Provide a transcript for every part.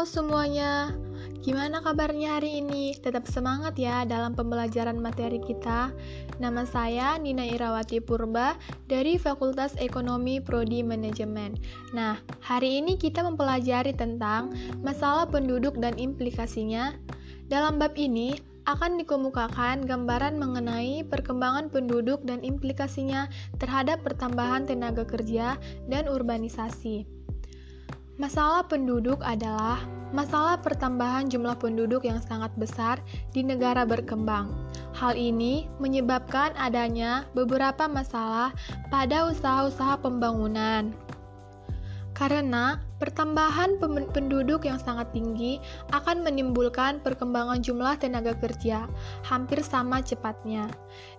Semuanya, gimana kabarnya hari ini? Tetap semangat ya dalam pembelajaran materi kita. Nama saya Nina Irawati Purba dari Fakultas Ekonomi Prodi Manajemen. Nah, hari ini kita mempelajari tentang masalah penduduk dan implikasinya. Dalam bab ini, akan dikemukakan gambaran mengenai perkembangan penduduk dan implikasinya terhadap pertambahan tenaga kerja dan urbanisasi. Masalah penduduk adalah masalah pertambahan jumlah penduduk yang sangat besar di negara berkembang. Hal ini menyebabkan adanya beberapa masalah pada usaha-usaha pembangunan. Karena pertambahan penduduk yang sangat tinggi akan menimbulkan perkembangan jumlah tenaga kerja hampir sama cepatnya.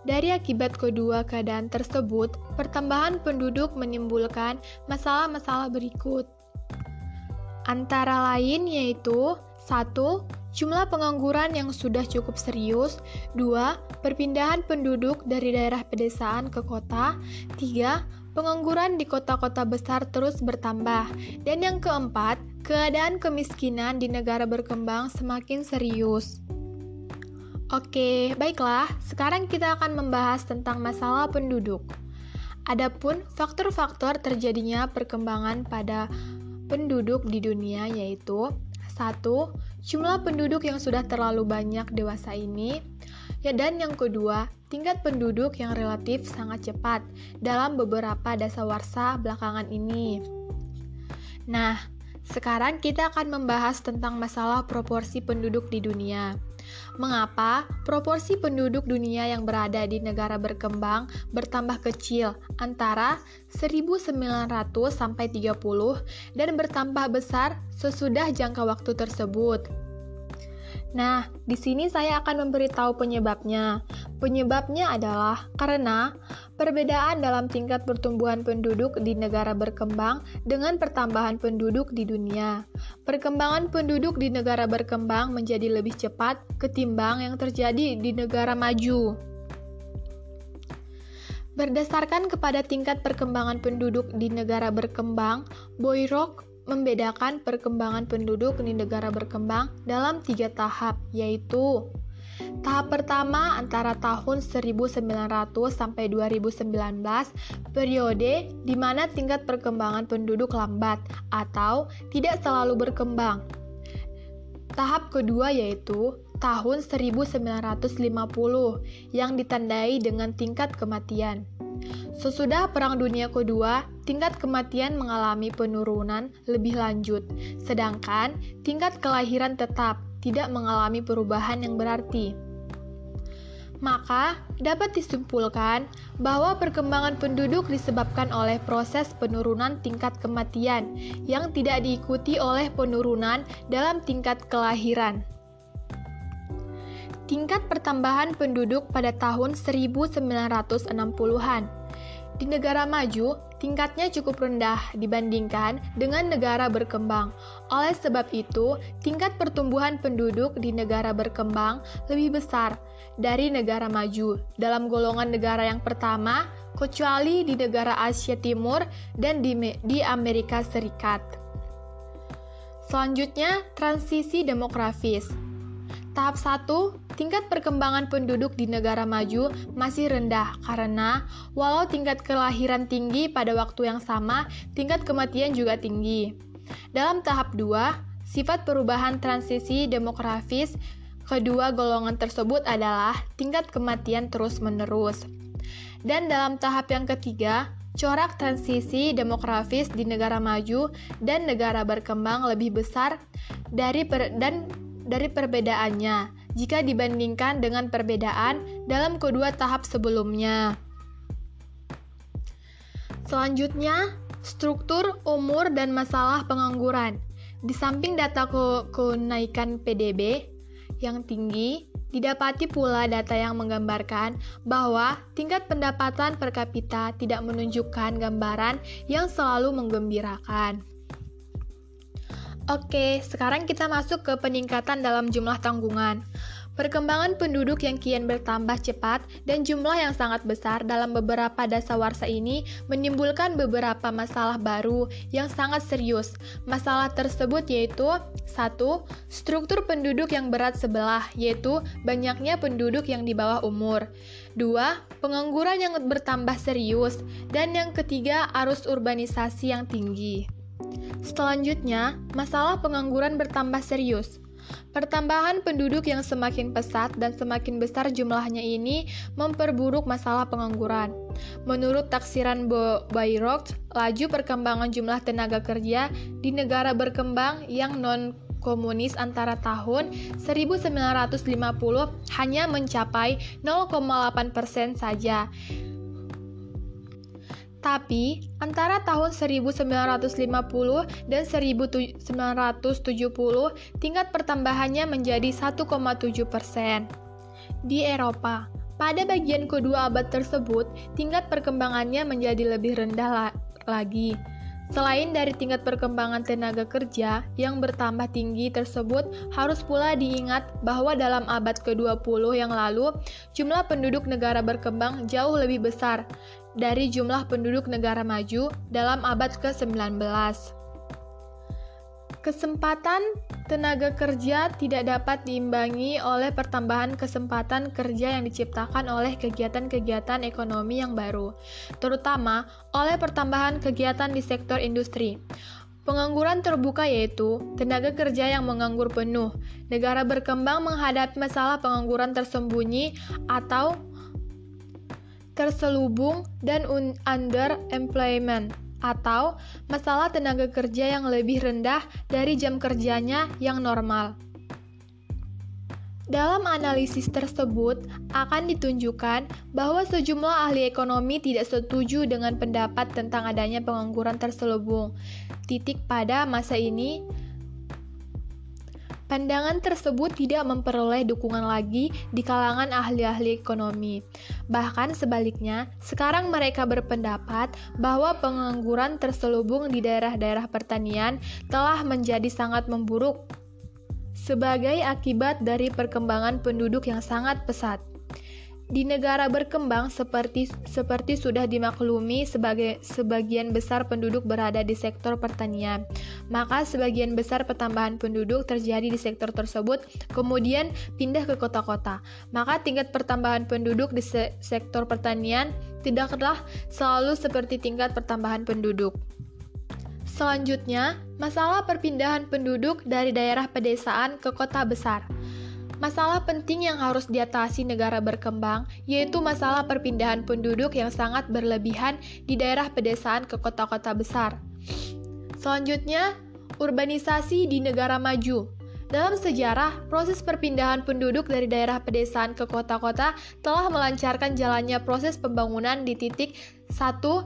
Dari akibat kedua keadaan tersebut, pertambahan penduduk menimbulkan masalah-masalah berikut antara lain yaitu satu Jumlah pengangguran yang sudah cukup serius 2. Perpindahan penduduk dari daerah pedesaan ke kota 3. Pengangguran di kota-kota besar terus bertambah Dan yang keempat, keadaan kemiskinan di negara berkembang semakin serius Oke, baiklah, sekarang kita akan membahas tentang masalah penduduk. Adapun faktor-faktor terjadinya perkembangan pada penduduk di dunia yaitu satu jumlah penduduk yang sudah terlalu banyak dewasa ini ya dan yang kedua tingkat penduduk yang relatif sangat cepat dalam beberapa dasawarsa belakangan ini. Nah, sekarang kita akan membahas tentang masalah proporsi penduduk di dunia. Mengapa proporsi penduduk dunia yang berada di negara berkembang bertambah kecil antara 1900 sampai 30 dan bertambah besar sesudah jangka waktu tersebut? Nah, di sini saya akan memberitahu penyebabnya. Penyebabnya adalah karena perbedaan dalam tingkat pertumbuhan penduduk di negara berkembang dengan pertambahan penduduk di dunia. Perkembangan penduduk di negara berkembang menjadi lebih cepat ketimbang yang terjadi di negara maju. Berdasarkan kepada tingkat perkembangan penduduk di negara berkembang, Boyrock membedakan perkembangan penduduk di negara berkembang dalam tiga tahap, yaitu Tahap pertama antara tahun 1900 sampai 2019, periode di mana tingkat perkembangan penduduk lambat atau tidak selalu berkembang. Tahap kedua yaitu tahun 1950 yang ditandai dengan tingkat kematian. Sesudah Perang Dunia Kedua, tingkat kematian mengalami penurunan lebih lanjut, sedangkan tingkat kelahiran tetap tidak mengalami perubahan yang berarti. Maka, dapat disimpulkan bahwa perkembangan penduduk disebabkan oleh proses penurunan tingkat kematian yang tidak diikuti oleh penurunan dalam tingkat kelahiran. Tingkat pertambahan penduduk pada tahun 1960-an di negara maju, tingkatnya cukup rendah dibandingkan dengan negara berkembang. Oleh sebab itu, tingkat pertumbuhan penduduk di negara berkembang lebih besar dari negara maju dalam golongan negara yang pertama, kecuali di negara Asia Timur dan di, di Amerika Serikat. Selanjutnya, transisi demografis. Tahap 1, tingkat perkembangan penduduk di negara maju masih rendah karena walau tingkat kelahiran tinggi pada waktu yang sama, tingkat kematian juga tinggi. Dalam tahap 2, sifat perubahan transisi demografis kedua golongan tersebut adalah tingkat kematian terus-menerus. Dan dalam tahap yang ketiga, corak transisi demografis di negara maju dan negara berkembang lebih besar dari per, dan dari perbedaannya jika dibandingkan dengan perbedaan dalam kedua tahap sebelumnya. Selanjutnya, struktur, umur, dan masalah pengangguran. Di samping data ke kenaikan PDB yang tinggi, didapati pula data yang menggambarkan bahwa tingkat pendapatan per kapita tidak menunjukkan gambaran yang selalu menggembirakan. Oke, sekarang kita masuk ke peningkatan dalam jumlah tanggungan. Perkembangan penduduk yang kian bertambah cepat dan jumlah yang sangat besar dalam beberapa dasawarsa ini menimbulkan beberapa masalah baru yang sangat serius. Masalah tersebut yaitu satu, Struktur penduduk yang berat sebelah, yaitu banyaknya penduduk yang di bawah umur. Dua, Pengangguran yang bertambah serius. Dan yang ketiga, arus urbanisasi yang tinggi. Selanjutnya, masalah pengangguran bertambah serius. Pertambahan penduduk yang semakin pesat dan semakin besar jumlahnya ini memperburuk masalah pengangguran. Menurut taksiran Bayreuth, laju perkembangan jumlah tenaga kerja di negara berkembang yang non komunis antara tahun 1950 hanya mencapai 0,8% persen saja tapi, antara tahun 1950 dan 1970, tingkat pertambahannya menjadi 1,7 persen. Di Eropa, pada bagian kedua abad tersebut, tingkat perkembangannya menjadi lebih rendah la lagi. Selain dari tingkat perkembangan tenaga kerja yang bertambah tinggi tersebut, harus pula diingat bahwa dalam abad ke-20 yang lalu, jumlah penduduk negara berkembang jauh lebih besar dari jumlah penduduk negara maju dalam abad ke-19. Kesempatan tenaga kerja tidak dapat diimbangi oleh pertambahan kesempatan kerja yang diciptakan oleh kegiatan-kegiatan ekonomi yang baru, terutama oleh pertambahan kegiatan di sektor industri. Pengangguran terbuka yaitu tenaga kerja yang menganggur penuh. Negara berkembang menghadapi masalah pengangguran tersembunyi atau terselubung dan underemployment atau masalah tenaga kerja yang lebih rendah dari jam kerjanya yang normal. Dalam analisis tersebut akan ditunjukkan bahwa sejumlah ahli ekonomi tidak setuju dengan pendapat tentang adanya pengangguran terselubung. Titik pada masa ini Pandangan tersebut tidak memperoleh dukungan lagi di kalangan ahli-ahli ekonomi. Bahkan sebaliknya, sekarang mereka berpendapat bahwa pengangguran terselubung di daerah-daerah pertanian telah menjadi sangat memburuk sebagai akibat dari perkembangan penduduk yang sangat pesat. Di negara berkembang seperti seperti sudah dimaklumi sebagai sebagian besar penduduk berada di sektor pertanian, maka sebagian besar pertambahan penduduk terjadi di sektor tersebut kemudian pindah ke kota-kota. Maka tingkat pertambahan penduduk di se sektor pertanian tidaklah selalu seperti tingkat pertambahan penduduk. Selanjutnya, masalah perpindahan penduduk dari daerah pedesaan ke kota besar. Masalah penting yang harus diatasi negara berkembang yaitu masalah perpindahan penduduk yang sangat berlebihan di daerah pedesaan ke kota-kota besar. Selanjutnya, urbanisasi di negara maju. Dalam sejarah, proses perpindahan penduduk dari daerah pedesaan ke kota-kota telah melancarkan jalannya proses pembangunan di titik satu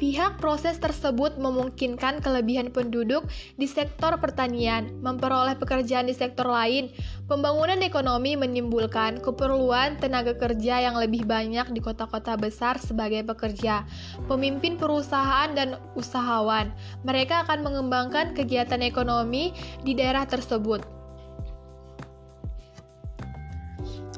Pihak proses tersebut memungkinkan kelebihan penduduk di sektor pertanian memperoleh pekerjaan di sektor lain. Pembangunan ekonomi menimbulkan keperluan tenaga kerja yang lebih banyak di kota-kota besar sebagai pekerja, pemimpin perusahaan dan usahawan. Mereka akan mengembangkan kegiatan ekonomi di daerah tersebut.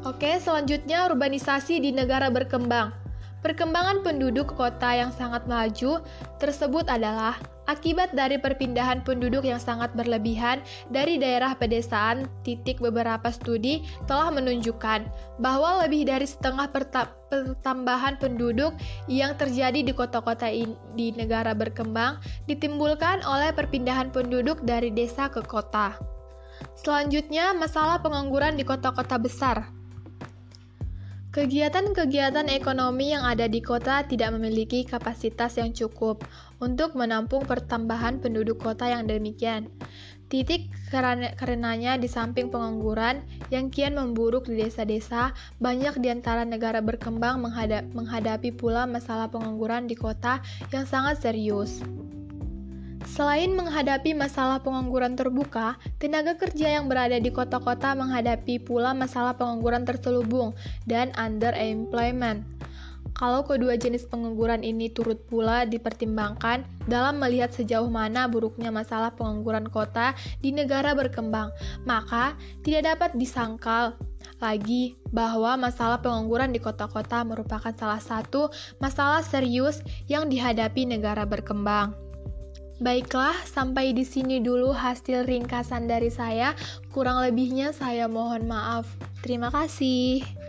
Oke, selanjutnya urbanisasi di negara berkembang. Perkembangan penduduk kota yang sangat maju tersebut adalah akibat dari perpindahan penduduk yang sangat berlebihan dari daerah pedesaan. Titik beberapa studi telah menunjukkan bahwa lebih dari setengah pertambahan penduduk yang terjadi di kota-kota di negara berkembang ditimbulkan oleh perpindahan penduduk dari desa ke kota. Selanjutnya, masalah pengangguran di kota-kota besar. Kegiatan-kegiatan ekonomi yang ada di kota tidak memiliki kapasitas yang cukup untuk menampung pertambahan penduduk kota yang demikian. Titik karenanya di samping pengangguran yang kian memburuk di desa-desa, banyak di antara negara berkembang menghadapi pula masalah pengangguran di kota yang sangat serius. Selain menghadapi masalah pengangguran terbuka, tenaga kerja yang berada di kota-kota menghadapi pula masalah pengangguran terselubung dan underemployment. kalau kedua jenis pengangguran ini turut pula dipertimbangkan dalam melihat sejauh mana buruknya masalah pengangguran kota di negara berkembang, maka tidak dapat disangkal lagi bahwa masalah pengangguran di kota-kota merupakan salah satu masalah serius yang dihadapi negara berkembang. Baiklah, sampai di sini dulu hasil ringkasan dari saya. Kurang lebihnya saya mohon maaf. Terima kasih.